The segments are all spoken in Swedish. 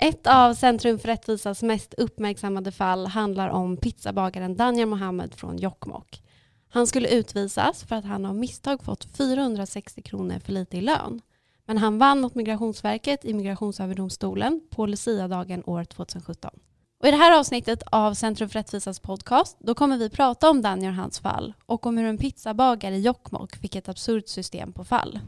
Ett av Centrum för rättvisas mest uppmärksammade fall handlar om pizzabagaren Daniel Mohammed från Jokkmokk. Han skulle utvisas för att han av misstag fått 460 kronor för lite i lön. Men han vann mot Migrationsverket i Migrationsöverdomstolen på Lucia-dagen år 2017. Och I det här avsnittet av Centrum för rättvisas podcast då kommer vi prata om Daniel och hans fall och om hur en pizzabagare i Jokkmokk fick ett absurt system på fall.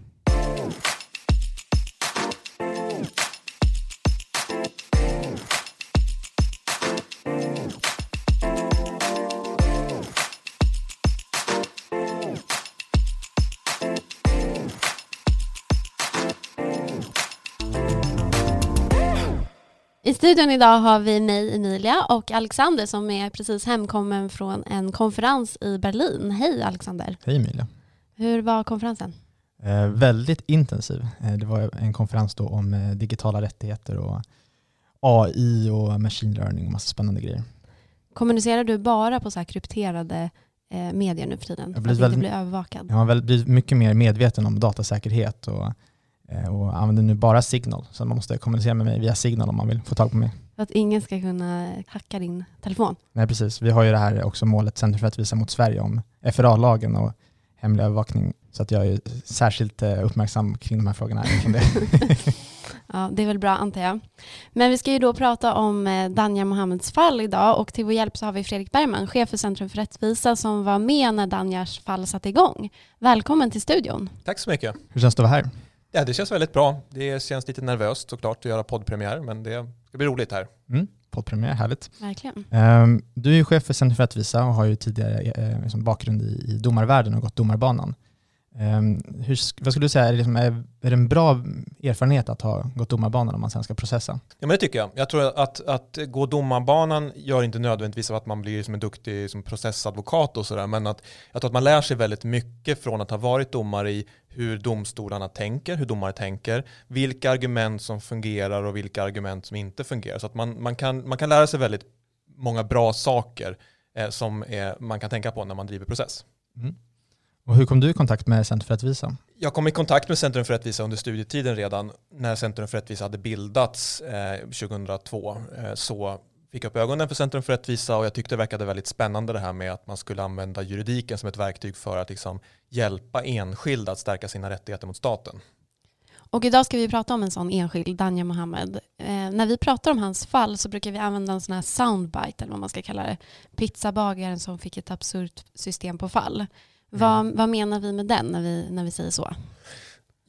Studion idag har vi mig, Emilia, och Alexander som är precis hemkommen från en konferens i Berlin. Hej Alexander! Hej Emilia! Hur var konferensen? Eh, väldigt intensiv. Eh, det var en konferens då om eh, digitala rättigheter och AI och machine learning och massa spännande grejer. Kommunicerar du bara på så här krypterade eh, medier nu för tiden? Jag blir väldigt- övervakad? Jag har blivit mycket mer medveten om datasäkerhet och, och använder nu bara Signal. Så man måste kommunicera med mig via Signal om man vill få tag på mig. För att ingen ska kunna hacka din telefon? Nej, precis. Vi har ju det här också målet Centrum för rättvisa mot Sverige om FRA-lagen och hemlig övervakning. Så att jag är särskilt eh, uppmärksam kring de här frågorna. Det. Ja, det är väl bra antar jag. Men vi ska ju då prata om eh, Danja Mohammeds fall idag och till vår hjälp så har vi Fredrik Bergman, chef för Centrum för rättvisa som var med när Danjas fall satte igång. Välkommen till studion. Tack så mycket. Hur känns det att vara här? Ja, det känns väldigt bra. Det känns lite nervöst såklart att göra poddpremiär, men det ska bli roligt här. Mm, poddpremiär, härligt. Verkligen. Ehm, Du är ju chef för Centrum för rättvisa och har ju tidigare eh, liksom bakgrund i, i domarvärlden och gått domarbanan. Ehm, Hur, vad skulle du säga, är det, liksom, är, är det en bra erfarenhet att ha gått domarbanan om man sen ska processa? Ja, men det tycker jag. Jag tror att, att gå domarbanan gör inte nödvändigtvis att man blir som en duktig som processadvokat och sådär, men att jag tror att man lär sig väldigt mycket från att ha varit domare i hur domstolarna tänker, hur domare tänker, vilka argument som fungerar och vilka argument som inte fungerar. Så att man, man, kan, man kan lära sig väldigt många bra saker eh, som är, man kan tänka på när man driver process. Och hur kom du i kontakt med Centrum för rättvisa? Jag kom i kontakt med Centrum för rättvisa under studietiden redan. När Centrum för rättvisa hade bildats eh, 2002 eh, så fick upp ögonen för Centrum för rättvisa och jag tyckte det verkade väldigt spännande det här med att man skulle använda juridiken som ett verktyg för att liksom hjälpa enskilda att stärka sina rättigheter mot staten. Och idag ska vi prata om en sån enskild, Danja Mohammed. Eh, när vi pratar om hans fall så brukar vi använda en sån här soundbite, eller vad man ska kalla det. Pizzabagaren som fick ett absurt system på fall. Vad, vad menar vi med den när vi, när vi säger så?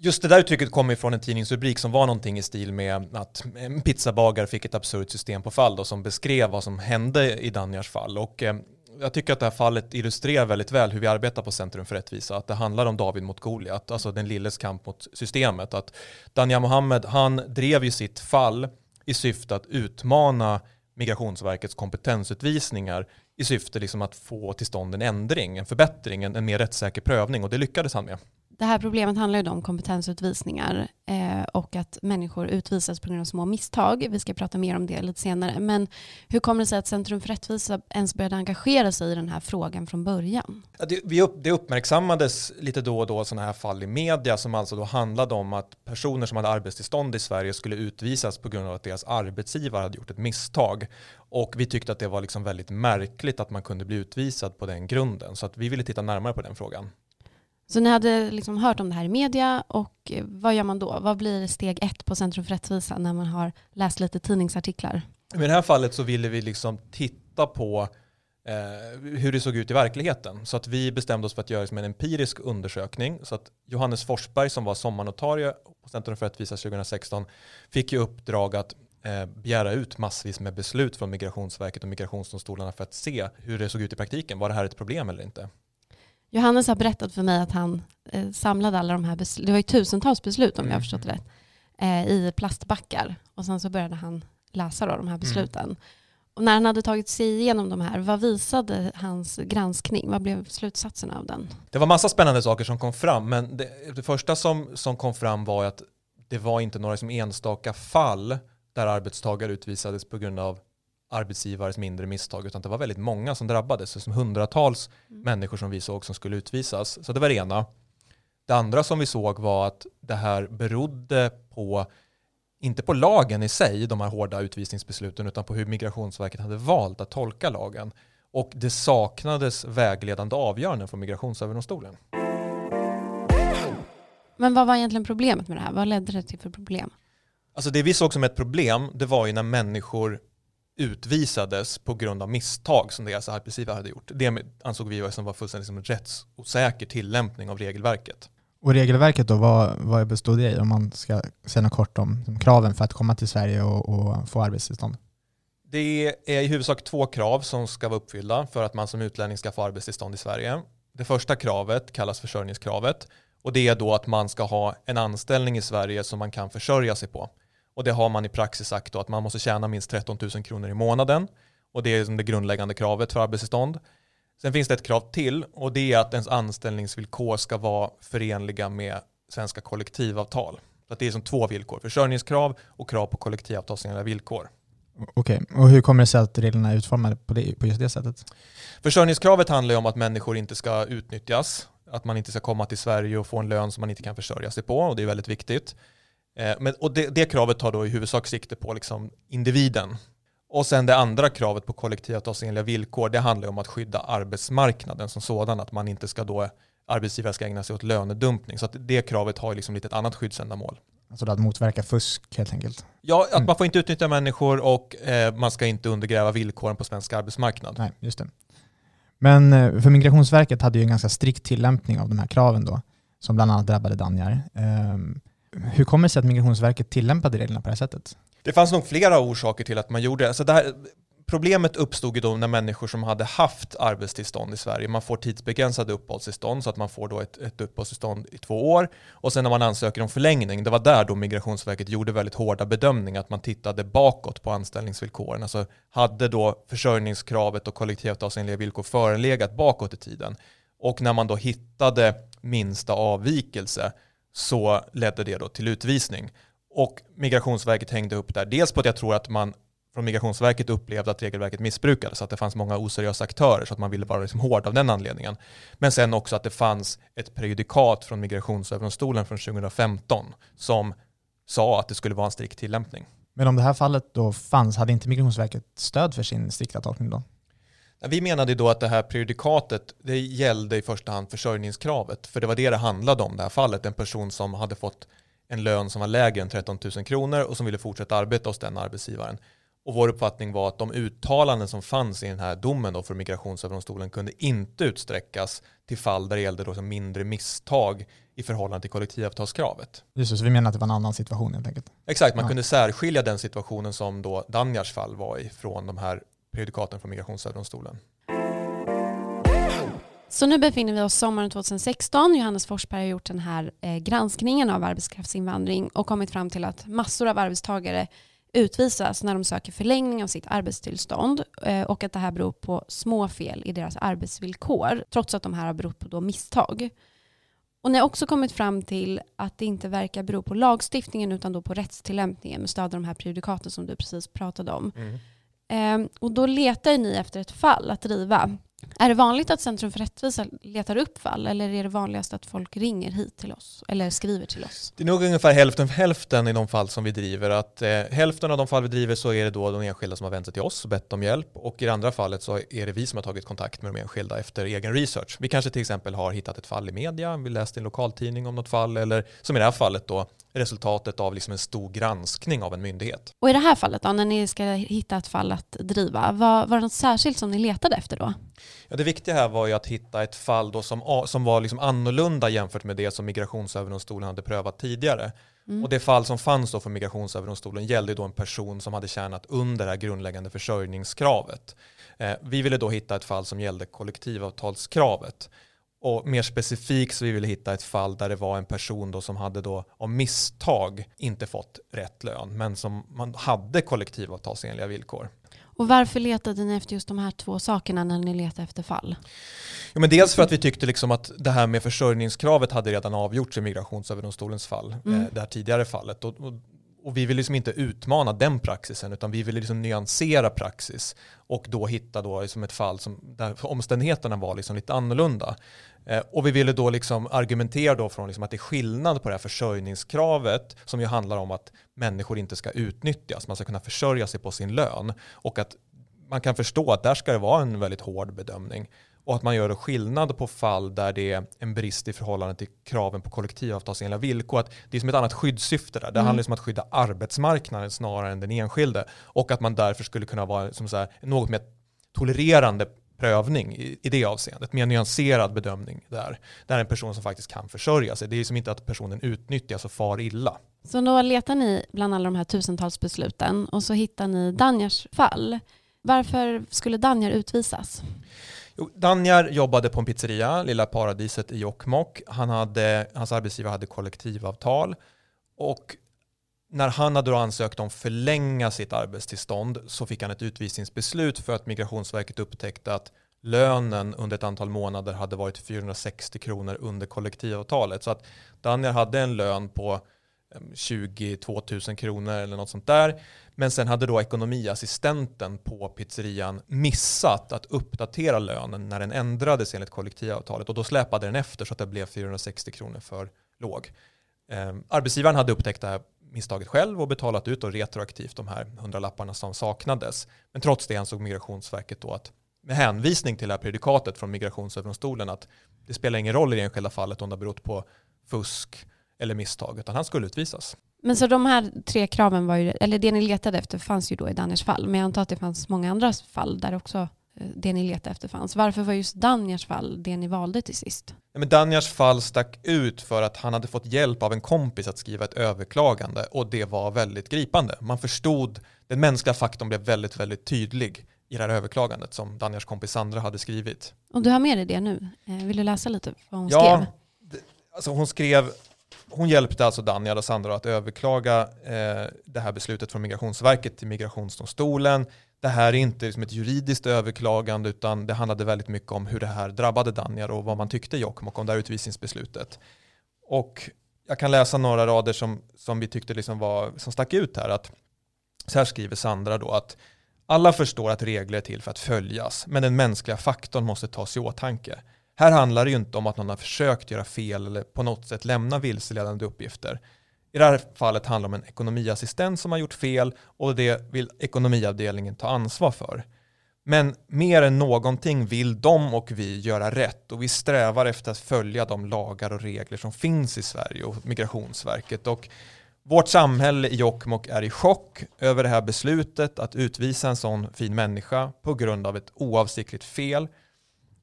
Just det där uttrycket kommer från en tidningsrubrik som var någonting i stil med att en pizzabagare fick ett absurt system på fall då, som beskrev vad som hände i Danjars fall. Och, eh, jag tycker att det här fallet illustrerar väldigt väl hur vi arbetar på Centrum för rättvisa. Att det handlar om David mot Goliat, alltså den lilles kamp mot systemet. Att Danja Mohammed, han drev ju sitt fall i syfte att utmana Migrationsverkets kompetensutvisningar i syfte liksom att få till stånd en ändring, en förbättring, en, en mer rättssäker prövning och det lyckades han med. Det här problemet handlar ju då om kompetensutvisningar eh, och att människor utvisas på grund av små misstag. Vi ska prata mer om det lite senare. Men hur kommer det sig att Centrum för rättvisa ens började engagera sig i den här frågan från början? Ja, det, vi upp, det uppmärksammades lite då och då sådana här fall i media som alltså då handlade om att personer som hade arbetstillstånd i Sverige skulle utvisas på grund av att deras arbetsgivare hade gjort ett misstag. Och vi tyckte att det var liksom väldigt märkligt att man kunde bli utvisad på den grunden. Så att vi ville titta närmare på den frågan. Så ni hade liksom hört om det här i media och eh, vad gör man då? Vad blir steg ett på Centrum för rättvisa när man har läst lite tidningsartiklar? I det här fallet så ville vi liksom titta på eh, hur det såg ut i verkligheten. Så att vi bestämde oss för att göra liksom en empirisk undersökning. Så att Johannes Forsberg som var sommarnotarie på Centrum för rättvisa 2016 fick i uppdrag att eh, begära ut massvis med beslut från Migrationsverket och migrationsdomstolarna för att se hur det såg ut i praktiken. Var det här ett problem eller inte? Johannes har berättat för mig att han eh, samlade alla de här besluten, det var ju tusentals beslut om jag har Mm. förstått rätt, eh, i plastbackar. Och sen så började han läsa då de här besluten. Och när han hade tagit sig igenom de här, vad visade hans granskning? Vad blev slutsatsen av den? Det var massa spännande saker som kom fram, men det, det första som, som kom fram var att det var inte några som enstaka fall där arbetstagare utvisades på grund av arbetsgivares mindre misstag, utan det var väldigt många som drabbades, som hundratals Mm. människor som vi såg som skulle utvisas. Så det var det ena. Det andra som vi såg var att det här berodde på inte på lagen i sig, de här hårda utvisningsbesluten, utan på hur Migrationsverket hade valt att tolka lagen. Och det saknades vägledande avgöranden från Migrationsöverdomstolen. Men vad var egentligen problemet med det här? Vad ledde det till för problem? Alltså det vi såg som ett problem, det var ju när människor utvisades på grund av misstag som deras arbetsgivare hade gjort. Det ansåg vi som var fullständigt som en rättsosäker tillämpning av regelverket. Och regelverket då, vad, vad bestod det i om man ska säga något kort om kraven för att komma till Sverige och, och få arbetstillstånd? Det är i huvudsak två krav som ska vara uppfyllda för att man som utlänning ska få arbetstillstånd i Sverige. Det första kravet kallas försörjningskravet och det är då att man ska ha en anställning i Sverige som man kan försörja sig på. Och det har man i praxis sagt då att man måste tjäna minst 13 000 kronor i månaden och det är som det grundläggande kravet för arbetstillstånd. Sen finns det ett krav till och det är att ens anställningsvillkor ska vara förenliga med svenska kollektivavtal. Så att det är som två villkor, försörjningskrav och krav på kollektivavtalsenliga villkor. Okej, okay. och hur kommer det sig att reglerna är utformade på, det, på just det sättet? Försörjningskravet handlar om att människor inte ska utnyttjas, att man inte ska komma till Sverige och få en lön som man inte kan försörja sig på och det är väldigt viktigt. Eh, men, och det, det, kravet tar då i huvudsak sikte på liksom individen. Och sen det andra kravet på kollektivavtalsenliga villkor, det handlar om att skydda arbetsmarknaden som sådan, att man inte ska då, arbetsgivare ska ägna sig åt lönedumpning. Så att det kravet har liksom lite ett annat skyddsändamål. Alltså att motverka fusk helt enkelt? Ja, att mm. man får inte utnyttja människor och eh, man ska inte undergräva villkoren på svensk arbetsmarknad. Nej, just det. Men eh, för Migrationsverket hade ju en ganska strikt tillämpning av de här kraven då, som bland annat drabbade Danjar. Um, hur kommer det sig att Migrationsverket tillämpade reglerna på det här sättet? Det fanns nog flera orsaker till att man gjorde det. Alltså det här, problemet uppstod ju då när människor som hade haft arbetstillstånd i Sverige, man får tidsbegränsade uppehållstillstånd så att man får då ett, ett uppehållstillstånd i två år och sen när man ansöker om förlängning, det var där då Migrationsverket gjorde väldigt hårda bedömningar, att man tittade bakåt på anställningsvillkoren. Alltså hade då försörjningskravet och kollektivavtalsenliga villkor förelegat bakåt i tiden och när man då hittade minsta avvikelse så ledde det då till utvisning. Och Migrationsverket hängde upp där, dels på att jag tror att man från Migrationsverket upplevde att regelverket missbrukades, att det fanns många oseriösa aktörer, så att man ville vara liksom hård av den anledningen. Men sen också att det fanns ett prejudikat från Migrationsöverdomstolen från 2015 som sa att det skulle vara en strikt tillämpning. Men om det här fallet då fanns, hade inte Migrationsverket stöd för sin strikta tolkning då? Vi menade då att det här prejudikatet det gällde i första hand försörjningskravet, för det var det det handlade om det här fallet. En person som hade fått en lön som var lägre än 13 000 kronor och som ville fortsätta arbeta hos den arbetsgivaren. Och vår uppfattning var att de uttalanden som fanns i den här domen då för Migrationsöverdomstolen kunde inte utsträckas till fall där det gällde då mindre misstag i förhållande till kollektivavtalskravet. Just det, så vi menar att det var en annan situation helt enkelt? Exakt, man ja. kunde särskilja den situationen som då Danjars fall var i från de här prejudikaten från Migrationsöverdomstolen. Så nu befinner vi oss sommaren 2016. Johannes Forsberg har gjort den här eh, granskningen av arbetskraftsinvandring och kommit fram till att massor av arbetstagare utvisas när de söker förlängning av sitt arbetstillstånd eh, och att det här beror på små fel i deras arbetsvillkor trots att de här har berott på då misstag. Och ni har också kommit fram till att det inte verkar bero på lagstiftningen utan då på rättstillämpningen med stöd av de här prejudikaten som du precis pratade om. Mm. Eh, och då letar ni efter ett fall att driva. Är det vanligt att Centrum för rättvisa letar upp fall eller är det vanligast att folk ringer hit till oss eller skriver till oss? Det är nog ungefär hälften för hälften i de fall som vi driver. Att, eh, hälften av de fall vi driver så är det då de enskilda som har vänt sig till oss och bett om hjälp och i det andra fallet så är det vi som har tagit kontakt med de enskilda efter egen research. Vi kanske till exempel har hittat ett fall i media, vi läste i en lokaltidning om något fall eller som i det här fallet då resultatet av liksom en stor granskning av en myndighet. Och i det här fallet då, när ni ska hitta ett fall att driva, var, var det något särskilt som ni letade efter då? Ja, det viktiga här var ju att hitta ett fall då som, som var liksom annorlunda jämfört med det som Migrationsöverdomstolen hade prövat tidigare. Mm. Och det fall som fanns då för Migrationsöverdomstolen gällde då en person som hade tjänat under det här grundläggande försörjningskravet. Eh, vi ville då hitta ett fall som gällde kollektivavtalskravet. Och mer specifikt så vi ville hitta ett fall där det var en person då som hade då av misstag inte fått rätt lön men som man hade kollektivavtalsenliga villkor. Och varför letade ni efter just de här två sakerna när ni letade efter fall? Ja, men dels för att vi tyckte liksom att det här med försörjningskravet hade redan avgjorts i Migrationsöverdomstolens fall, mm. Eh, det här tidigare fallet. Och, och, och vi vill liksom inte utmana den praxisen utan vi vill liksom nyansera praxis och då hitta då liksom ett fall som, där omständigheterna var liksom lite annorlunda. Eh, och vi ville då liksom argumentera då från liksom att det är skillnad på det här försörjningskravet som ju handlar om att människor inte ska utnyttjas, man ska kunna försörja sig på sin lön och att man kan förstå att där ska det vara en väldigt hård bedömning och att man gör skillnad på fall där det är en brist i förhållande till kraven på kollektivavtalsenliga villkor. Att det är som ett annat skyddssyfte där. Det mm. handlar om att skydda arbetsmarknaden snarare än den enskilde. Och att man därför skulle kunna vara som så här, något mer tolererande prövning i, i det avseendet. Mer nyanserad bedömning där. Där en person som faktiskt kan försörja sig. Det är som inte att personen utnyttjas och far illa. Så då letar ni bland alla de här tusentals besluten och så hittar ni Danjars fall. Varför skulle Danjar utvisas? Jo, Danjar jobbade på en pizzeria, Lilla Paradiset i Jokkmokk. Han hade, hans arbetsgivare hade kollektivavtal och när han hade då ansökt om förlänga sitt arbetstillstånd så fick han ett utvisningsbeslut för att Migrationsverket upptäckte att lönen under ett antal månader hade varit 460 kronor under kollektivavtalet. Så att Daniel hade en lön på 22 000 kronor eller något sånt där. Men sen hade då ekonomiassistenten på pizzerian missat att uppdatera lönen när den ändrades enligt kollektivavtalet och då släpade den efter så att det blev 460 kronor för låg. Eh, arbetsgivaren hade upptäckt det här misstaget själv och betalat ut och retroaktivt de här hundralapparna som saknades. Men trots det ansåg Migrationsverket då att med hänvisning till det här predikatet från Migrationsöverdomstolen att det spelar ingen roll i det enskilda fallet om det har berott på fusk eller misstag, utan han skulle utvisas. Men så de här tre kraven var ju, eller det ni letade efter fanns ju då i Daniers fall, men jag antar att det fanns många andra fall där också eh, det ni letade efter fanns. Varför var just Danjars fall det ni valde till sist? Ja, men Danjars fall stack ut för att han hade fått hjälp av en kompis att skriva ett överklagande och det var väldigt gripande. Man förstod, den mänskliga faktorn blev väldigt, väldigt tydlig i det här överklagandet som Danjars kompis Sandra hade skrivit. Och du har med dig det nu. Eh, vill du läsa lite vad hon ja, skrev? Alltså hon skrev hon hjälpte alltså Daniel och Sandra att överklaga eh, det här beslutet från Migrationsverket till Migrationsdomstolen. Det här är inte liksom ett juridiskt överklagande utan det handlade väldigt mycket om hur det här drabbade Daniel och vad man tyckte i Jokkmokk om det här utvisningsbeslutet. Och jag kan läsa några rader som, som vi tyckte liksom var, som stack ut här. Att, så här skriver Sandra då att alla förstår att regler är till för att följas, men den mänskliga faktorn måste tas i åtanke. Här handlar det ju inte om att någon har försökt göra fel eller på något sätt lämna vilseledande uppgifter. I det här fallet handlar det om en ekonomiassistent som har gjort fel och det vill ekonomiavdelningen ta ansvar för. Men mer än någonting vill de och vi göra rätt och vi strävar efter att följa de lagar och regler som finns i Sverige och Migrationsverket. Och vårt samhälle i Jokkmokk är i chock över det här beslutet att utvisa en sån fin människa på grund av ett oavsiktligt fel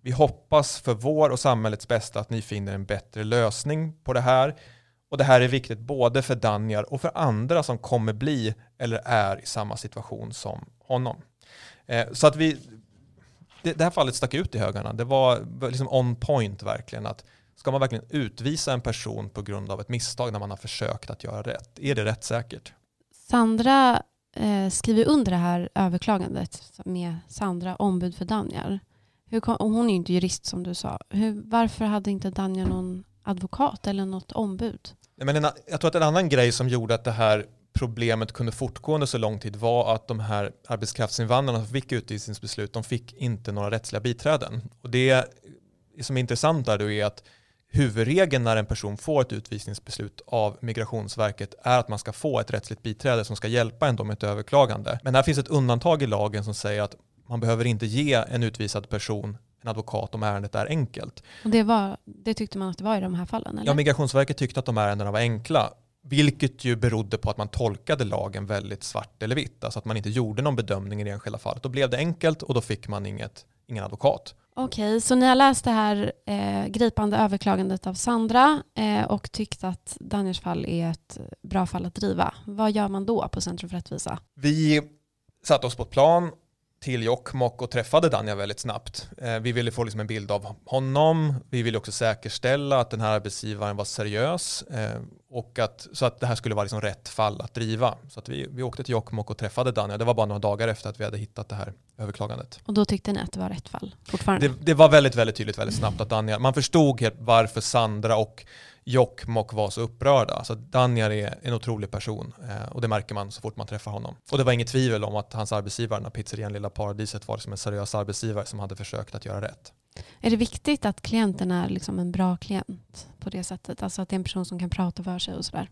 vi hoppas för vår och samhällets bästa att ni finner en bättre lösning på det här. Och det här är viktigt både för Danjar och för andra som kommer bli eller är i samma situation som honom. Eh, så att vi, det, det här fallet stack ut i högarna. Det var liksom on point verkligen. att Ska man verkligen utvisa en person på grund av ett misstag när man har försökt att göra rätt? Är det rättssäkert? Sandra eh, skriver under det här överklagandet med Sandra, ombud för Danjar. Hur kom, och hon är ju inte jurist som du sa. Hur, varför hade inte Danja någon advokat eller något ombud? Men en, jag tror att en annan grej som gjorde att det här problemet kunde fortgå under så lång tid var att de här arbetskraftsinvandrarna som fick utvisningsbeslut, de fick inte några rättsliga biträden. Och det som är intressant där då är att huvudregeln när en person får ett utvisningsbeslut av Migrationsverket är att man ska få ett rättsligt biträde som ska hjälpa en med ett överklagande. Men här finns ett undantag i lagen som säger att man behöver inte ge en utvisad person en advokat om ärendet är enkelt. Och det, var, det tyckte man att det var i de här fallen? Eller? Ja, Migrationsverket tyckte att de ärendena var enkla. Vilket ju berodde på att man tolkade lagen väldigt svart eller vitt. Alltså att man inte gjorde någon bedömning i det enskilda fallet. Då blev det enkelt och då fick man inget, ingen advokat. Okej, så ni har läst det här eh, gripande överklagandet av Sandra eh, och tyckt att Daniels fall är ett bra fall att driva. Vad gör man då på Centrum för rättvisa? Vi satte oss på ett plan till Jokkmokk och träffade Danja väldigt snabbt. Eh, vi ville få liksom en bild av honom. Vi ville också säkerställa att den här arbetsgivaren var seriös. Eh, och att, så att det här skulle vara liksom rätt fall att driva. Så att vi, vi åkte till Jokkmokk och träffade Danja. Det var bara några dagar efter att vi hade hittat det här överklagandet. Och då tyckte ni att det var rätt fall fortfarande? Det, det var väldigt, väldigt tydligt väldigt snabbt att Danja, man förstod varför Sandra och Jokkmokk var så upprörda. Så Danjar är en otrolig person eh, och det märker man så fort man träffar honom. Och det var inget tvivel om att hans arbetsgivare, den pizzerian Lilla Paradiset, var liksom en seriös arbetsgivare som hade försökt att göra rätt. Är det viktigt att klienten är liksom en bra klient på det sättet? Alltså att det är en person som kan prata för sig och sådär?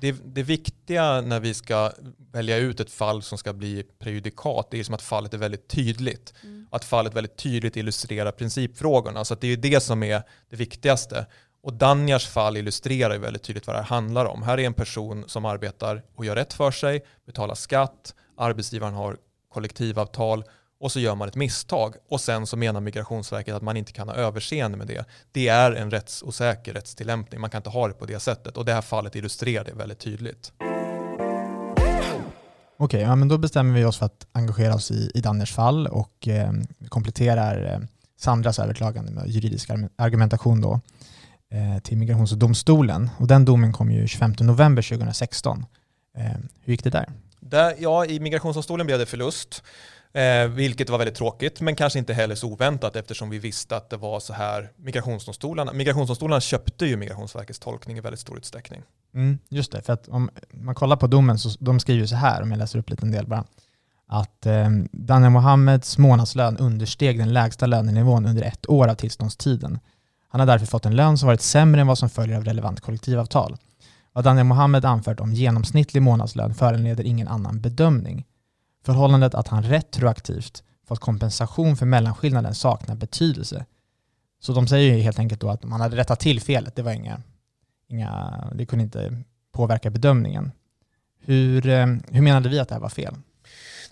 Det, det viktiga när vi ska välja ut ett fall som ska bli prejudikat, det är som att fallet är väldigt tydligt. Mm. Att fallet väldigt tydligt illustrerar principfrågorna. Så det är det som är det viktigaste. Och Danjars fall illustrerar ju väldigt tydligt vad det här handlar om. Här är en person som arbetar och gör rätt för sig, betalar skatt, arbetsgivaren har kollektivavtal och så gör man ett misstag och sen så menar Migrationsverket att man inte kan ha överseende med det. Det är en rättsosäker rättstillämpning, man kan inte ha det på det sättet och det här fallet illustrerar det väldigt tydligt. Okej, ja, men då bestämmer vi oss för att engagera oss i, i Danners fall och eh, kompletterar eh, Sandras överklagande med juridisk argumentation då, eh, till Migrationsdomstolen. Och den domen kom ju 25 november 2016. Eh, hur gick det där? där? Ja, i Migrationsdomstolen blev det förlust. Eh, vilket var väldigt tråkigt, men kanske inte heller så oväntat eftersom vi visste att det var så här migrationsdomstolarna. Migrationsdomstolarna köpte ju Migrationsverkets tolkning i väldigt stor utsträckning. Mm, just det, för att om man kollar på domen så de skriver så här, om jag läser upp lite en del bara, att eh, Daniel Mohammeds månadslön understeg den lägsta lönenivån under ett år av tillståndstiden. Han har därför fått en lön som varit sämre än vad som följer av relevant kollektivavtal. Vad Daniel Mohammed anfört om genomsnittlig månadslön föranleder ingen annan bedömning. Förhållandet att han retroaktivt fått kompensation för mellanskillnaden saknar betydelse. Så de säger ju helt enkelt då att man hade rättat till felet. Det var inga, inga, det kunde inte påverka bedömningen. Hur, eh, hur menade vi att det här var fel?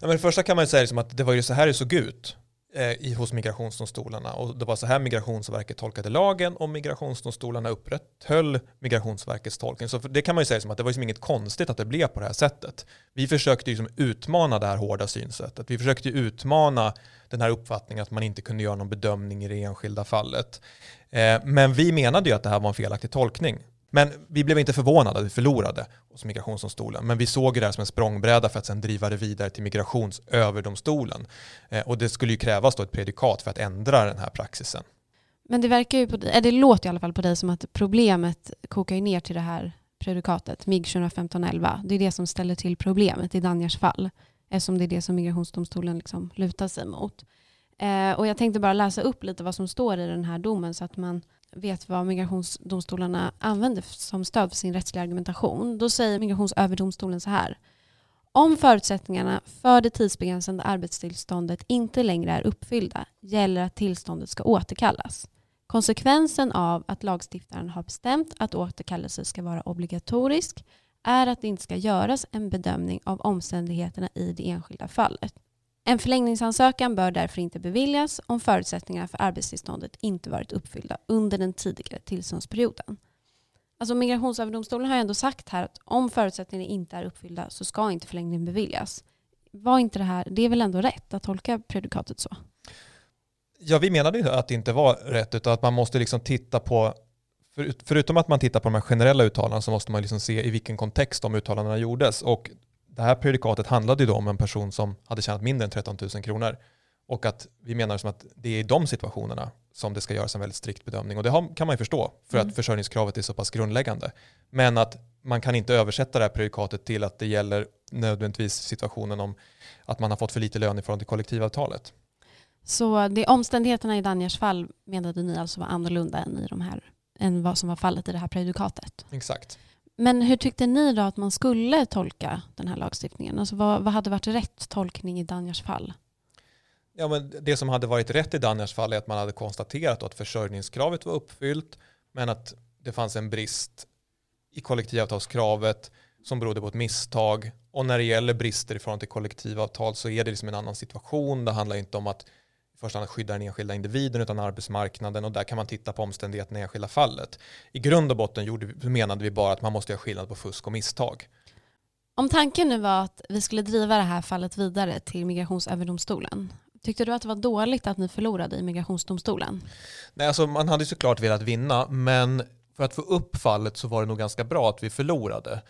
Ja, men det första kan man säga liksom att det var ju så här det såg ut Eh, i, hos migrationsdomstolarna och det var så här Migrationsverket tolkade lagen och migrationsdomstolarna upprätthöll Migrationsverkets tolkning. Så det kan man ju säga som att det var liksom inget konstigt att det blev på det här sättet. Vi försökte liksom utmana det här hårda synsättet. Vi försökte utmana den här uppfattningen att man inte kunde göra någon bedömning i det enskilda fallet. Eh, men vi menade ju att det här var en felaktig tolkning. Men vi blev inte förvånade att vi förlorade hos migrationsdomstolen. Men vi såg det här som en språngbräda för att sedan driva det vidare till migrationsöverdomstolen. Eh, och det skulle ju krävas då ett predikat för att ändra den här praxisen. Men det verkar ju på eh, det låter i alla fall på dig som att problemet kokar ner till det här predikatet, MIG 2015-11. Det är det som ställer till problemet i Danjars fall, eftersom det är det som migrationsdomstolen liksom lutar sig mot. Eh, och jag tänkte bara läsa upp lite vad som står i den här domen så att man vet vad migrationsdomstolarna använder som stöd för sin rättsliga argumentation. Då säger Migrationsöverdomstolen så här. Om förutsättningarna för det tidsbegränsade arbetstillståndet inte längre är uppfyllda gäller att tillståndet ska återkallas. Konsekvensen av att lagstiftaren har bestämt att återkallelse ska vara obligatorisk är att det inte ska göras en bedömning av omständigheterna i det enskilda fallet. En förlängningsansökan bör därför inte beviljas om förutsättningarna för arbetstillståndet inte varit uppfyllda under den tidigare tillståndsperioden. Alltså Migrationsöverdomstolen har ändå sagt här att om förutsättningarna inte är uppfyllda så ska inte förlängningen beviljas. Var inte det här, det är väl ändå rätt att tolka predikatet så? Ja, vi menade ju att det inte var rätt utan att man måste liksom titta på förutom att man tittar på de här generella uttalandena så måste man liksom se i vilken kontext de uttalandena gjordes. Och det här prejudikatet handlade ju då om en person som hade tjänat mindre än 13 000 kronor. Och att vi menar som att det är i de situationerna som det ska göras en väldigt strikt bedömning. Och det kan man ju förstå för mm. att försörjningskravet är så pass grundläggande. Men att man kan inte översätta det här prejudikatet till att det gäller nödvändigtvis situationen om att man har fått för lite lön i förhållande till kollektivavtalet. Så det omständigheterna i Danjers fall menade ni alltså var annorlunda än, i de här, än vad som var fallet i det här prejudikatet? Exakt. Men hur tyckte ni då att man skulle tolka den här lagstiftningen? Alltså vad, vad hade varit rätt tolkning i Danjars fall? Ja, men det som hade varit rätt i Danjars fall är att man hade konstaterat att försörjningskravet var uppfyllt men att det fanns en brist i kollektivavtalskravet som berodde på ett misstag. Och när det gäller brister i förhållande till kollektivavtal så är det liksom en annan situation. Det handlar inte om att första hand skydda den enskilda individen utan arbetsmarknaden och där kan man titta på omständigheterna i enskilda fallet. I grund och botten gjorde, menade vi bara att man måste göra skillnad på fusk och misstag. Om tanken nu var att vi skulle driva det här fallet vidare till Migrationsöverdomstolen, tyckte du att det var dåligt att ni förlorade i Migrationsdomstolen? Nej, alltså man hade såklart velat vinna, men för att få upp fallet så var det nog ganska bra att vi förlorade.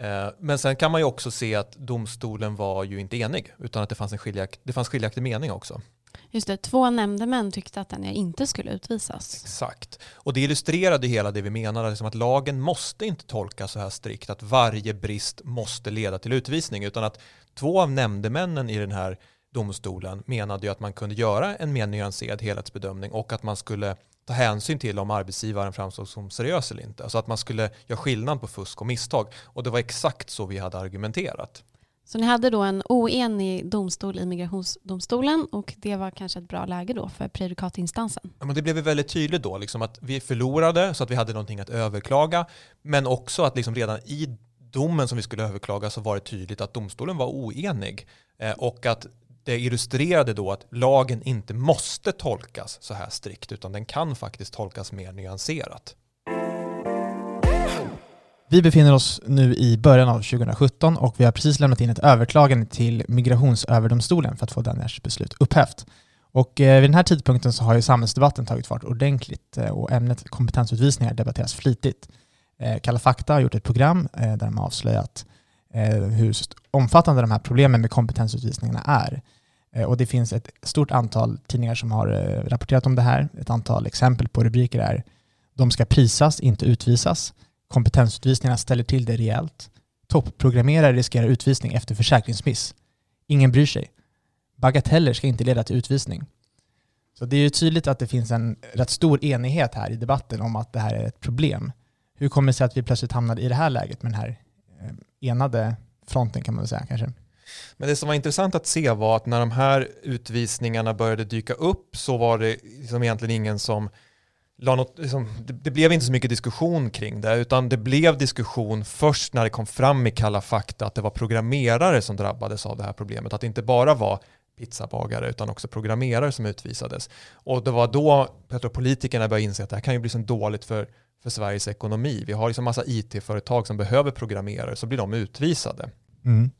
Eh, men sen kan man ju också se att domstolen var ju inte enig utan att det fanns en skiljakt, det fanns skiljaktig mening också. Just det, två nämndemän tyckte att den inte skulle utvisas. Exakt. Och det illustrerade hela det vi menade, liksom att lagen måste inte tolkas så här strikt att varje brist måste leda till utvisning, utan att två av nämndemännen i den här domstolen menade ju att man kunde göra en mer nyanserad helhetsbedömning och att man skulle ta hänsyn till om arbetsgivaren framstod som seriös eller inte. Alltså att man skulle göra skillnad på fusk och misstag. Och det var exakt så vi hade argumenterat. Så ni hade då en oenig domstol i migrationsdomstolen och det var kanske ett bra läge då för prejudikatinstansen? Ja, men det blev väldigt tydligt då, liksom att vi förlorade så att vi hade någonting att överklaga, men också att liksom redan i domen som vi skulle överklaga så var det tydligt att domstolen var oenig eh, och att det illustrerade då att lagen inte måste tolkas så här strikt utan den kan faktiskt tolkas mer nyanserat. Vi befinner oss nu i början av 2017 och vi har precis lämnat in ett överklagande till Migrationsöverdomstolen för att få Daniels beslut upphävt. Och eh, vid den här tidpunkten så har ju samhällsdebatten tagit fart ordentligt eh, och ämnet kompetensutvisningar debatteras flitigt. Eh, Kalla fakta har gjort ett program där de har avslöjat hur omfattande de här problemen med kompetensutvisningarna är. Och det finns ett stort antal tidningar som har rapporterat om det här. Ett antal exempel på rubriker är “De ska prisas, inte utvisas” Kompetensutvisningarna ställer till det rejält. Topprogrammerare riskerar utvisning efter försäkringsmiss. Ingen bryr sig. Bagateller ska inte leda till utvisning. Så det är ju tydligt att det finns en rätt stor enighet här i debatten om att det här är ett problem. Hur kommer det sig att vi plötsligt hamnade i det här läget med den här eh, enade fronten kan man väl säga kanske? Men det som var intressant att se var att när de här utvisningarna började dyka upp så var det liksom egentligen ingen som något, liksom, det, det, blev inte så mycket diskussion kring det, utan det blev diskussion först när det kom fram i Kalla fakta att det var programmerare som drabbades av det här problemet. Att det inte bara var pizzabagare utan också programmerare som utvisades. Och det var då politikerna började inse att det här kan ju bli så dåligt för, för Sveriges ekonomi. Vi har liksom massa it-företag som behöver programmerare, så blir de utvisade. Mm.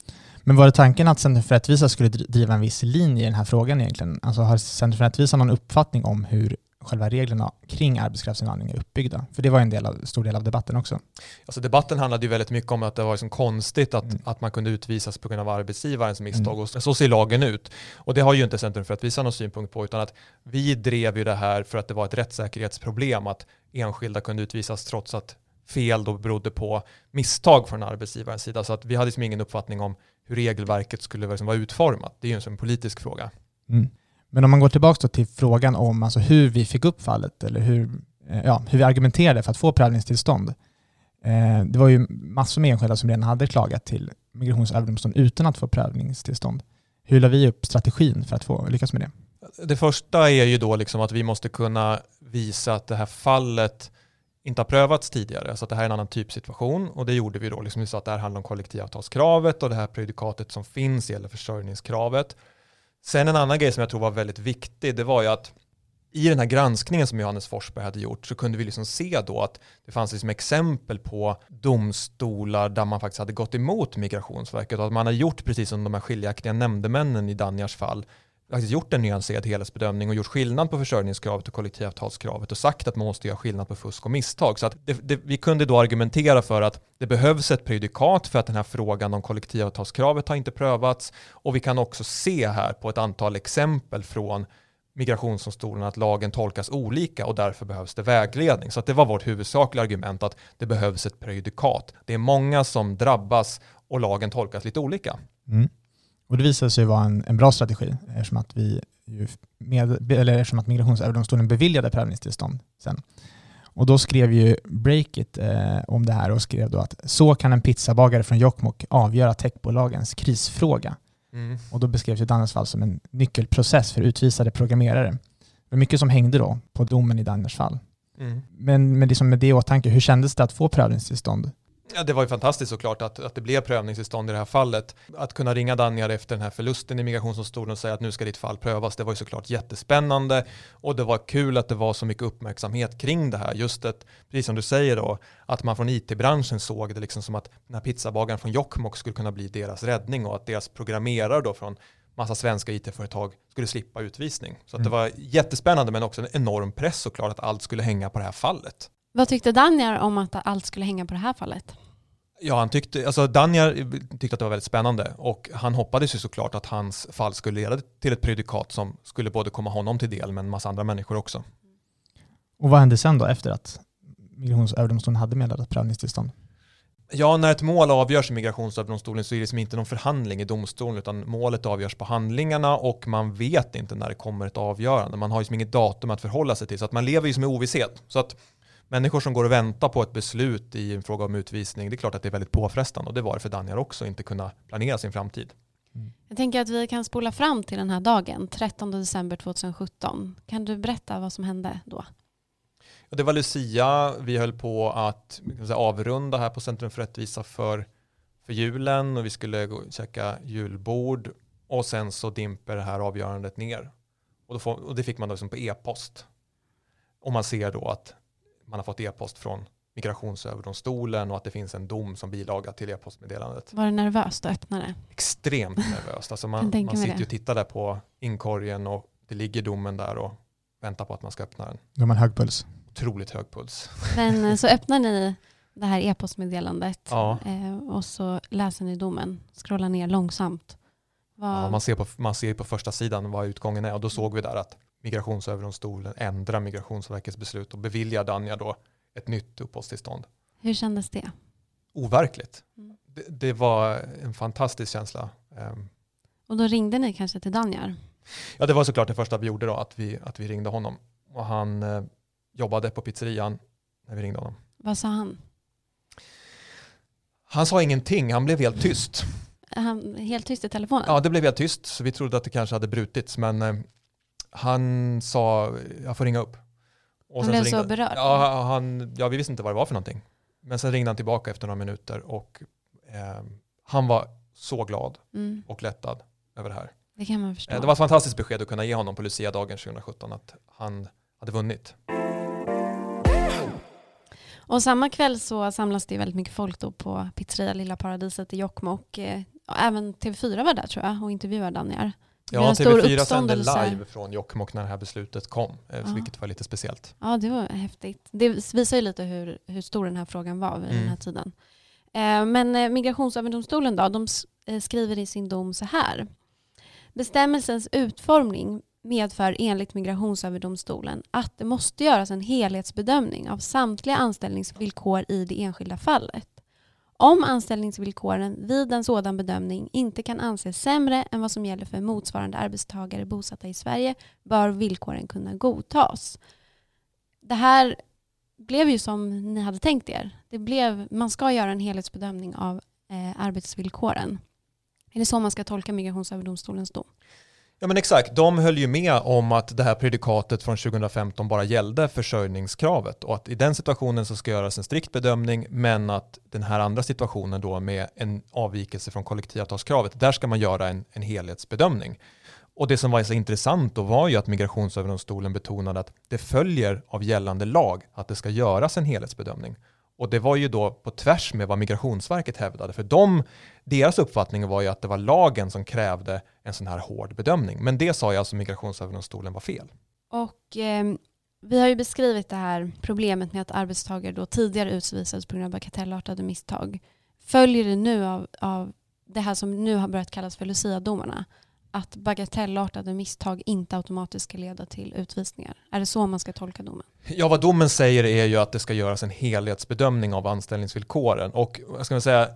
Men var det tanken att Center för rättvisa skulle driva en viss linje i den här frågan egentligen? Alltså har Center för rättvisa någon uppfattning om hur själva reglerna kring arbetskraftsinvandring är uppbyggda? För det var en del av, stor del av debatten också. Alltså debatten handlade ju väldigt mycket om att det var liksom konstigt att, mm. att man kunde utvisas på grund av arbetsgivarens misstag. Mm. Och så ser lagen ut. Och det har ju inte Centrum för att visa någon synpunkt på, utan att vi drev ju det här för att det var ett rättssäkerhetsproblem att enskilda kunde utvisas trots att fel då berodde på misstag från arbetsgivarens sida. Så att vi hade liksom ingen uppfattning om hur regelverket skulle liksom vara utformat. Det är ju en politisk fråga. Mm. Men om man går tillbaka till frågan om alltså hur vi fick upp fallet eller hur, eh, ja, hur vi argumenterade för att få prövningstillstånd. Eh, det var ju massor med enskilda som redan hade klagat till Migrationsöverdomstolen utan att få prövningstillstånd. Hur la vi upp strategin för att få lyckas med det? Det första är ju då liksom att vi måste kunna visa att det här fallet inte har prövats tidigare, så att det här är en annan typsituation och det gjorde vi då. Liksom vi sa att det här handlar om kollektivavtalskravet och det här prejudikatet som finns gäller försörjningskravet. Sen en annan grej som jag tror var väldigt viktig, det var ju att i den här granskningen som Johannes Forsberg hade gjort så kunde vi liksom se då att det fanns liksom exempel på domstolar där man faktiskt hade gått emot Migrationsverket och att man har gjort precis som de här skiljaktiga nämndemännen i Danjars fall faktiskt gjort en nyanserad helhetsbedömning och gjort skillnad på försörjningskravet och kollektivavtalskravet och sagt att man måste göra skillnad på fusk och misstag. Så att det, det, vi kunde då argumentera för att det behövs ett prejudikat för att den här frågan om kollektivavtalskravet har inte prövats och vi kan också se här på ett antal exempel från migrationsdomstolen att lagen tolkas olika och därför behövs det vägledning. Så det var vårt huvudsakliga argument att det behövs ett prejudikat. Det är många som drabbas och lagen tolkas lite olika. Mm. Och det visade sig vara en, en bra strategi eftersom att, vi med, eller eftersom att Migrationsöverdomstolen beviljade prövningstillstånd sen. Och då skrev ju Breakit eh, om det här och skrev då att så kan en pizzabagare från Jokkmokk avgöra techbolagens krisfråga. Mm. Och då beskrevs ju Danners fall som en nyckelprocess för utvisade programmerare. Det var mycket som hängde då på domen i Danners fall. Mm. Men med, liksom med det i åtanke, hur kändes det att få prövningstillstånd Ja, det var ju fantastiskt såklart att, att det blev prövningstillstånd i det här fallet. Att kunna ringa Danjar efter den här förlusten i migrationsdomstolen och säga att nu ska ditt fall prövas, det var ju såklart jättespännande och det var kul att det var så mycket uppmärksamhet kring det här. Just att, precis som du säger då, att man från it-branschen såg det liksom som att den här pizzabagaren från Jokkmokk skulle kunna bli deras räddning och att deras programmerare då från massa svenska it-företag skulle slippa utvisning. Så mm. det var jättespännande men också en enorm press såklart att allt skulle hänga på det här fallet. Vad tyckte Danjar om att allt skulle hänga på det här fallet? Ja, han tyckte, alltså Danjar tyckte att det var väldigt spännande och han hoppades ju såklart att hans fall skulle leda till ett prejudikat som skulle både komma honom till del men en massa andra människor också. Och vad hände sen då efter att Migrationsöverdomstolen hade meddelat prövningstillstånd? Ja, när ett mål avgörs i Migrationsöverdomstolen så är det liksom inte någon förhandling i domstolen utan målet avgörs på handlingarna och man vet inte när det kommer ett avgörande. Man har ju liksom inget datum att förhålla sig till så att man lever ju som i ovisshet. Så att människor som går och väntar på ett beslut i en fråga om utvisning, det är klart att det är väldigt påfrestande och det var det för Daniel också, inte kunna planera sin framtid. Jag tänker att vi kan spola fram till den här dagen, 13 december 2017. Kan du berätta vad som hände då? Det var Lucia, vi höll på att säga, avrunda här på Centrum för rättvisa för, för julen och vi skulle gå och käka julbord och sen så dimper det här avgörandet ner. Och, då får, och det fick man då liksom på e-post. Och man ser då att man har fått e-post från Migrationsöverdomstolen och att det finns en dom som bilaga till e-postmeddelandet. Var det nervöst att öppna det? Extremt nervöst. Alltså man, man sitter ju och tittar där på inkorgen och det ligger domen där och väntar på att man ska öppna den. Då har man hög puls. Otroligt hög puls. Men eh, så öppnar ni det här e-postmeddelandet Ja. eh, och så läser ni domen, scrollar ner långsamt. Vad, Ja, man, ser på, man ser på första sidan vad utgången är och då såg vi där att Migrationsöverdomstolen ändrar Migrationsverkets beslut och beviljar Danja då ett nytt uppehållstillstånd. Hur kändes det? Overkligt. Mm. Det, det var en fantastisk känsla. Ehm, Och då ringde ni kanske till Danjar? Ja, det var såklart det första vi gjorde då, att vi, att vi ringde honom. Och han eh, jobbade på pizzerian när vi ringde honom. Vad sa han? Han sa ingenting, han blev helt tyst. Han helt tyst i telefonen? Ja, det blev helt tyst, så vi trodde att det kanske hade brutits, men eh, han sa, jag får ringa upp. Och han blev ringde, så berörd? Ja, han, ja, vi visste inte vad det var för någonting. Men sen ringde han tillbaka efter några minuter och eh, han var så glad Mm, och lättad över det här. det kan man förstå. Eh, det var ett fantastiskt besked att kunna ge honom på Lucia-dagen 2017 att han hade vunnit. Och samma kväll så samlas det väldigt mycket folk då på pizzeria Lilla Paradiset i Jokkmokk. Eh, och även TV4 var där tror jag och intervjuade Danjar. Ja, en stor TV4 sände live från Jokkmokk när det här beslutet kom, eh, Ja. vilket var lite speciellt. Ja, det var häftigt. Det visar ju lite hur, hur stor den här frågan var vid den Mm. här tiden. Eh, men eh, Migrationsöverdomstolen då, de skriver i sin dom så här. Bestämmelsens utformning medför enligt Migrationsöverdomstolen att det måste göras en helhetsbedömning av samtliga anställningsvillkor i det enskilda fallet. Om anställningsvillkoren vid en sådan bedömning inte kan anses sämre än vad som gäller för motsvarande arbetstagare bosatta i Sverige bör villkoren kunna godtas. Det här blev ju som ni hade tänkt er. Det blev, man ska göra en helhetsbedömning av eh, arbetsvillkoren. Är det så man ska tolka Migrationsöverdomstolens dom? Ja men exakt, de höll ju med om att det här predikatet från 2015 bara gällde försörjningskravet och att i den situationen så ska göras en strikt bedömning men att den här andra situationen då med en avvikelse från kollektivavtalskravet, där ska man göra en, en helhetsbedömning. Och det som var så intressant då var ju att Migrationsöverdomstolen betonade att det följer av gällande lag att det ska göras en helhetsbedömning. Och det var ju då på tvärs med vad Migrationsverket hävdade, för de, deras uppfattning var ju att det var lagen som krävde en sån här hård bedömning. Men det sa ju alltså Migrationsöverdomstolen var fel. Och eh, vi har ju beskrivit det här problemet med att arbetstagare då tidigare utvisades på grund av bagatellartade misstag. Följer det nu av, av det här som nu har börjat kallas för Lucia-domarna? Att bagatellartade misstag inte automatiskt ska leda till utvisningar? Är det så man ska tolka domen? Ja, vad domen säger är ju att det ska göras en helhetsbedömning av anställningsvillkoren. Och vad ska säga,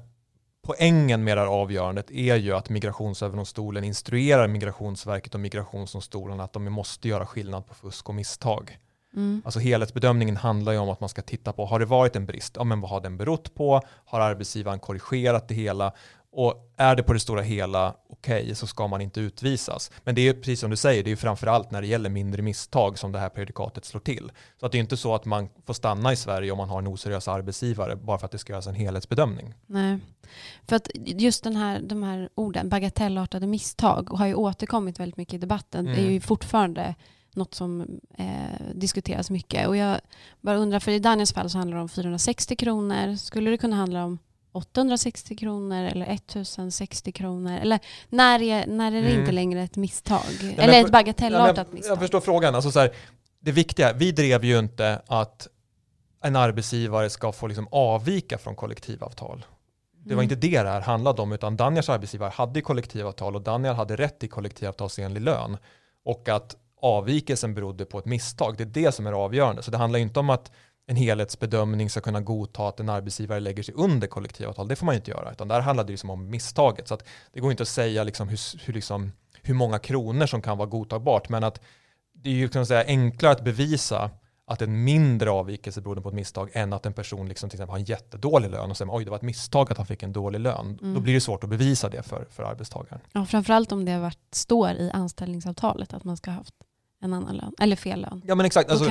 poängen med det här avgörandet är ju att Migrationsöverdomstolen instruerar Migrationsverket och Migrationsdomstolen att de måste göra skillnad på fusk och misstag. Mm. Alltså helhetsbedömningen handlar ju om att man ska titta på, har det varit en brist? Ja, men vad har den berott på? Har arbetsgivaren korrigerat det hela? Och är det på det stora hela okej så ska man inte utvisas. Men det är precis som du säger, det är ju framförallt när det gäller mindre misstag som det här predikatet slår till. Så att det är inte så att man får stanna i Sverige om man har en oseriös arbetsgivare bara för att det ska göras en helhetsbedömning. Nej. För att just den här, de här orden, bagatellartade misstag, har ju återkommit väldigt mycket i debatten. Det är Mm. ju fortfarande något som eh, diskuteras mycket. Och jag bara undrar, för i Daniels fall så handlar det om 460 kronor. Skulle det kunna handla om 860 kronor eller 1060 kronor? Eller när är, när är det Mm. inte längre ett misstag? men eller för- ett bagatellartat Ja, men misstag? Jag förstår frågan. Alltså så här, det viktiga, vi drev ju inte att en arbetsgivare ska få liksom avvika från kollektivavtal. Det var Mm. inte det det här handlade om, utan Daniels arbetsgivare hade kollektivavtal och Daniel hade rätt till kollektivavtalsenlig lön. Och att avvikelsen berodde på ett misstag, det är det som är avgörande. Så det handlar inte om att en helhetsbedömning ska kunna godta att en arbetsgivare lägger sig under kollektivavtal. Det får man ju inte göra, utan där handlar det liksom om misstaget. Så det går inte att säga liksom hur, hur, liksom, hur många kronor som kan vara godtagbart, men att det är ju kan säga, enklare att bevisa att en mindre avvikelse berodde på ett misstag än att en person liksom till exempel har en jättedålig lön och säger oj det var ett misstag att han fick en dålig lön. Mm. Då blir det svårt att bevisa det för, för arbetstagaren. Ja, framförallt om det har varit, står i anställningsavtalet att man ska ha haft en annan lön, eller fel lön. Ja men exakt, alltså,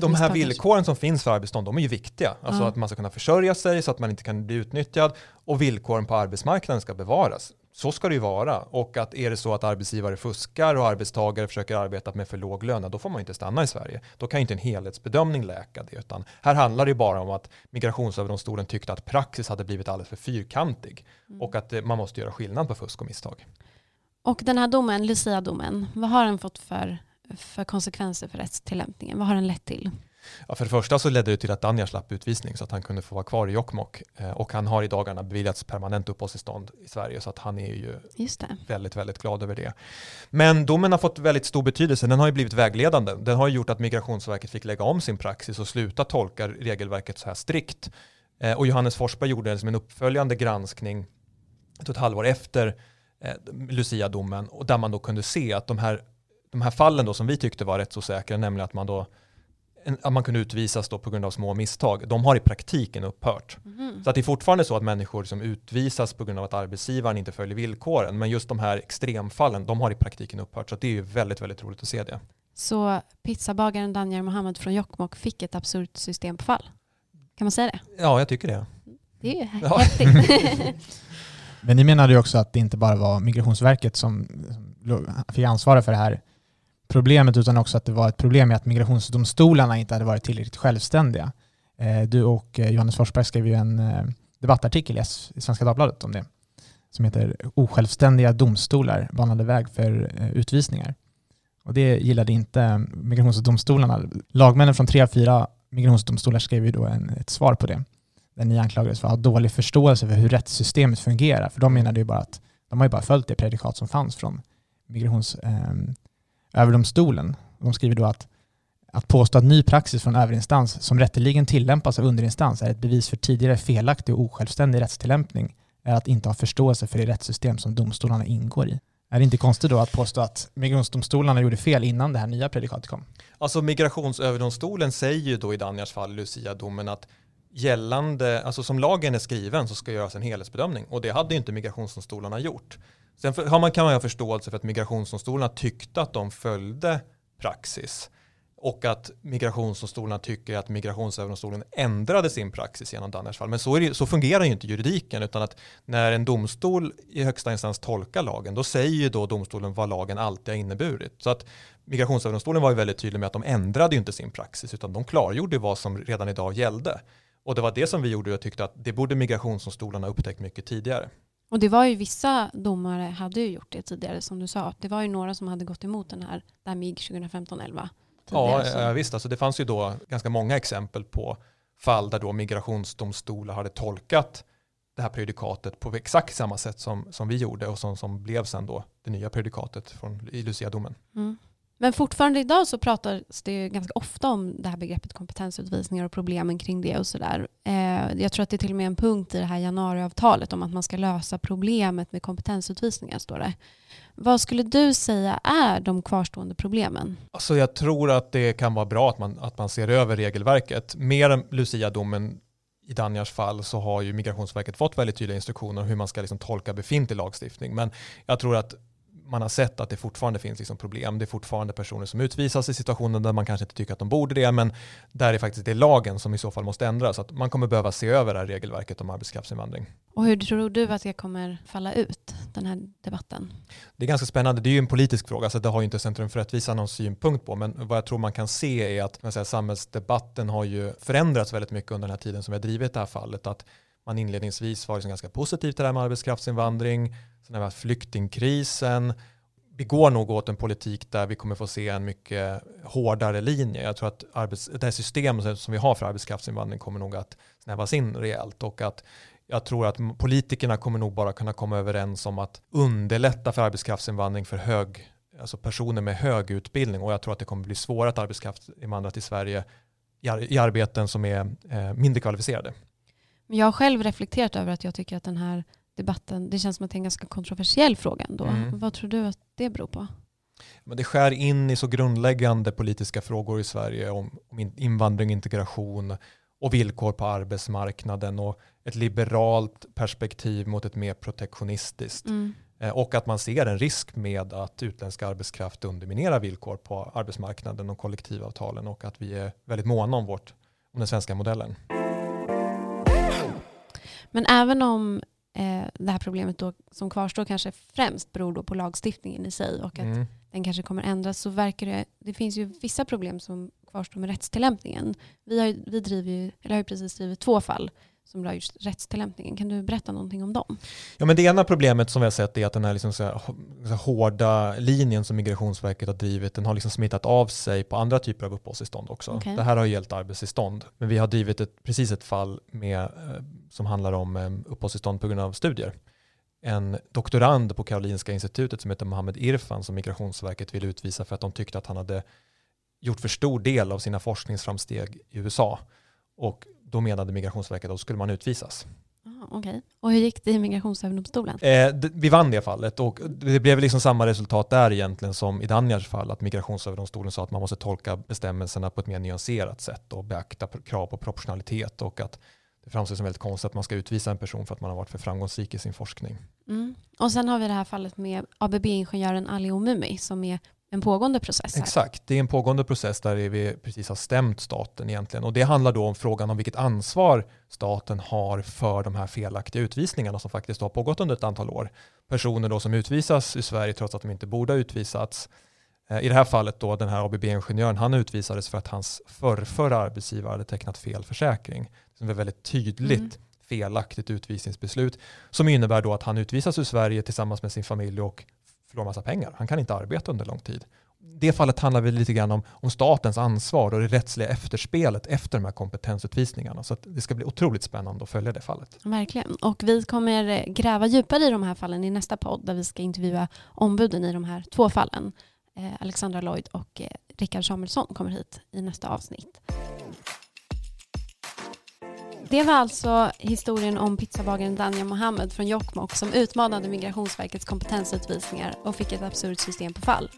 de här villkoren som finns för arbetsstånd, de är ju viktiga. Alltså Ja. att man ska kunna försörja sig så att man inte kan bli utnyttjad och villkoren på arbetsmarknaden ska bevaras. Så ska det ju vara. Och att är det så att arbetsgivare fuskar och arbetstagare försöker arbeta med för låg lön, då får man inte stanna i Sverige. Då kan inte en helhetsbedömning läka det, utan här handlar det ju bara om att Migrationsöverdomstolen tyckte att praxis hade blivit alldeles för fyrkantig Mm. och att eh, man måste göra skillnad på fusk och misstag. Och den här domen, Lucia-domen, vad har den fått för, för konsekvenser för rättstillämpningen? Vad har den lett till? Ja, för det första så ledde det till att Danja slapp utvisning så att han kunde få vara kvar i Jokkmokk eh, och han har i dagarna beviljats permanent uppehållstillstånd i Sverige så att han är ju det. väldigt, väldigt glad över det. Men domen har fått väldigt stor betydelse. Den har ju blivit vägledande. Den har gjort att Migrationsverket fick lägga om sin praxis och sluta tolka regelverket så här strikt. Eh, Och Johannes Forsberg gjorde som en uppföljande granskning ett halvår efter eh, Lucia-domen och där man då kunde se att de här, de här fallen då som vi tyckte var rätt så säkra, nämligen att man då att man kunde utvisas då på grund av små misstag, de har i praktiken upphört. Mhm. Så att det är fortfarande så att människor som utvisas på grund av att arbetsgivaren inte följer villkoren, men just de här extremfallen, de har i praktiken upphört. Så att det är ju väldigt, väldigt roligt att se det. Så pizzabagaren Danjar Mohammed från Jokkmokk fick ett absurt system på fall. Kan man säga det? Ja, jag tycker det. Det är ju Ja. häftigt. Men ni menade ju också att det inte bara var Migrationsverket som fick ansvara för det här problemet utan också att det var ett problem med att migrationsdomstolarna inte hade varit tillräckligt självständiga. Eh, du och eh, Johannes Forsberg skrev ju en eh, debattartikel i Svenska Dagbladet om det som heter Osjälvständiga domstolar banade väg för utvisningar. Och det gillade inte migrationsdomstolarna. Lagmännen från tre av fyra migrationsdomstolar skrev ju då en, ett svar på det där ni anklagades för att ha dålig förståelse för hur rättssystemet fungerar. För de menade ju bara att de har ju bara följt det predikat som fanns från migrations Överdomstolen, de skriver då att att påstå att ny praxis från överinstans som rätteligen tillämpas av underinstans är ett bevis för tidigare felaktig och osjälvständig rättstillämpning är att inte ha förståelse för det rättssystem som domstolarna ingår i. Är det inte konstigt då att påstå att migrationsdomstolarna gjorde fel innan det här nya predikatet kom? Alltså Migrationsöverdomstolen säger ju då i Danjars fall, Lucia-domen, att gällande, alltså som lagen är skriven så ska göras en helhetsbedömning och det hade ju inte migrationsdomstolarna gjort. Sen för, har man, kan man ha förståelse för att migrationsdomstolarna tyckte att de följde praxis och att migrationsdomstolarna tycker att migrationsöverdomstolen ändrade sin praxis genom Danners fall. Men så, är det, så fungerar ju inte juridiken utan att när en domstol i högsta instans tolkar lagen då säger ju då domstolen vad lagen alltid har inneburit. Så att migrationsöverdomstolen var ju väldigt tydlig med att de ändrade ju inte sin praxis utan de klargjorde vad som redan idag gällde. Och det var det som vi gjorde och tyckte att det borde migrationsdomstolarna upptäckt mycket tidigare. Och det var ju vissa domare hade ju gjort det tidigare som du sa. Det var ju några som hade gått emot den här, det här MIG 2015-11. Ja, så- visst. Alltså det fanns ju då ganska många exempel på fall där då migrationsdomstolar hade tolkat det här prejudikatet på exakt samma sätt som, som vi gjorde och som, som blev sen då det nya prejudikatet från, i Lucia-domen. Mm. Men fortfarande idag så pratas det ju ganska ofta om det här begreppet kompetensutvisningar och problemen kring det och sådär. Eh, jag tror att det är till och med en punkt i det här januariavtalet om att man ska lösa problemet med kompetensutvisningar, står det. Vad skulle du säga är de kvarstående problemen? Alltså jag tror att det kan vara bra att man, att man ser över regelverket. Mer än Lucia-domen i Danjars fall så har ju Migrationsverket fått väldigt tydliga instruktioner om hur man ska liksom tolka befintlig lagstiftning. Men jag tror att man har sett att det fortfarande finns liksom problem. Det är fortfarande personer som utvisas i situationer där man kanske inte tycker att de borde det, men där är faktiskt det lagen som i så fall måste ändras. Så att man kommer behöva se över det här regelverket om arbetskraftsinvandring. Och hur tror du att det kommer falla ut, den här debatten? Det är ganska spännande. Det är ju en politisk fråga, så det har ju inte Centrum för rättvisa någon synpunkt på. Men vad jag tror man kan se är att säga, samhällsdebatten har ju förändrats väldigt mycket under den här tiden som vi har drivit det här fallet. Att man inledningsvis var liksom ganska positiv till det här med arbetskraftsinvandring. Sen har vi haft flyktingkrisen. vi går nog åt en politik där vi kommer få se en mycket hårdare linje. Jag tror att arbets, det här systemet som vi har för arbetskraftsinvandring kommer nog att snävas in rejält och att jag tror att politikerna kommer nog bara kunna komma överens om att underlätta för arbetskraftsinvandring för hög, alltså personer med hög utbildning och jag tror att det kommer bli svårare att arbetskraftsinvandra till Sverige i, arbeten som är eh, mindre kvalificerade. Jag har själv reflekterat över att jag tycker att den här debatten, det känns som att det är en ganska kontroversiell fråga ändå. Mm. Vad tror du att det beror på? Men det skär in i så grundläggande politiska frågor i Sverige om, om invandring, integration och villkor på arbetsmarknaden och ett liberalt perspektiv mot ett mer protektionistiskt. Mm. Eh, och att man ser en risk med att utländsk arbetskraft underminerar villkor på arbetsmarknaden och kollektivavtalen och att vi är väldigt måna om, vårt, om den svenska modellen. Men även om eh, det här problemet då, som kvarstår kanske främst beror då på lagstiftningen i sig och att mm. den kanske kommer ändras så verkar det, det finns ju vissa problem som kvarstår med rättstillämpningen. Vi har, vi driver ju, eller har ju precis drivit två fall som rör just rättstillämpningen. Kan du berätta någonting om dem? Ja, men det ena problemet som vi har sett är att den här, liksom så här, hårda linjen som Migrationsverket har drivit, den har liksom smittat av sig på andra typer av uppehållstillstånd också. Okay. Det här har gällt arbetstillstånd, men vi har drivit ett, precis ett fall med, eh, som handlar om eh, uppehållstillstånd på grund av studier. En doktorand på Karolinska institutet som heter Mohammed Irfan som Migrationsverket ville utvisa för att de tyckte att han hade gjort för stor del av sina forskningsframsteg i USA. Och då menade Migrationsverket att då skulle man utvisas. Ah, okay. Och hur gick det i Migrationsöverdomstolen? Eh, vi vann det fallet och det blev liksom samma resultat där egentligen som i Danjars fall, att Migrationsöverdomstolen sa att man måste tolka bestämmelserna på ett mer nyanserat sätt och beakta krav på proportionalitet och att det framstår som väldigt konstigt att man ska utvisa en person för att man har varit för framgångsrik i sin forskning. Mm. Och sen har vi det här fallet med ABB-ingenjören Ali Omumi som är en pågående process. Här. Exakt, det är en pågående process där vi precis har stämt staten egentligen. Och det handlar då om frågan om vilket ansvar staten har för de här felaktiga utvisningarna som faktiskt har pågått under ett antal år. Personer då som utvisas i Sverige trots att de inte borde ha utvisats. Eh, I det här fallet då den här ABB-ingenjören, han utvisades för att hans förrförra arbetsgivare hade tecknat fel försäkring. Det är väldigt tydligt mm. felaktigt utvisningsbeslut som innebär då att han utvisas ur Sverige tillsammans med sin familj och förlorar massa pengar. Han kan inte arbeta under lång tid. Det fallet handlar väl lite grann om, om statens ansvar och det rättsliga efterspelet efter de här kompetensutvisningarna. Så det ska bli otroligt spännande att följa det fallet. Verkligen. Och vi kommer gräva djupare i de här fallen i nästa podd där vi ska intervjua ombuden i de här två fallen. Eh, Alexandra Lloyd och eh, Rickard Samuelsson kommer hit i nästa avsnitt. Det var alltså historien om pizzabagaren Danja Mohammed från Jokkmokk som utmanade Migrationsverkets kompetensutvisningar och fick ett absurt system på fall.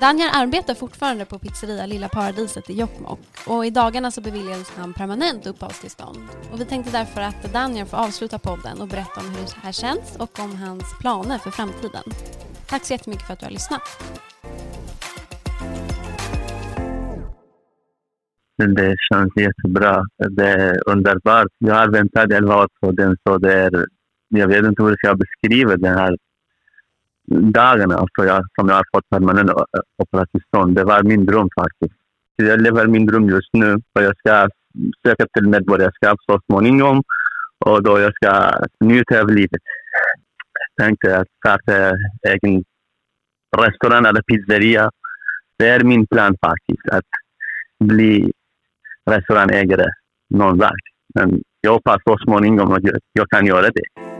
Danja arbetar fortfarande på pizzeria Lilla Paradiset i Jokkmokk och i dagarna så beviljades han permanent uppehållstillstånd. Och vi tänkte därför att Danja får avsluta podden och berätta om hur det här känns och om hans planer för framtiden. Tack så jättemycket för att du har lyssnat. Det känns jättebra. Det är underbart. Jag har väntat elva år på den, så det är, jag vet inte hur jag ska beskriva den här dagen alltså jag, som jag har fått permanent uppehållstillstånd. Det var min dröm faktiskt. Jag lever min dröm just nu och jag ska söka till medborgarskap så småningom och då jag ska njuta av livet. Jag tänkte att starta egen restaurang eller pizzeria. Det är min plan faktiskt, att bli restaurangägare någon dag. Men jag hoppas så småningom att jag, jag kan göra det.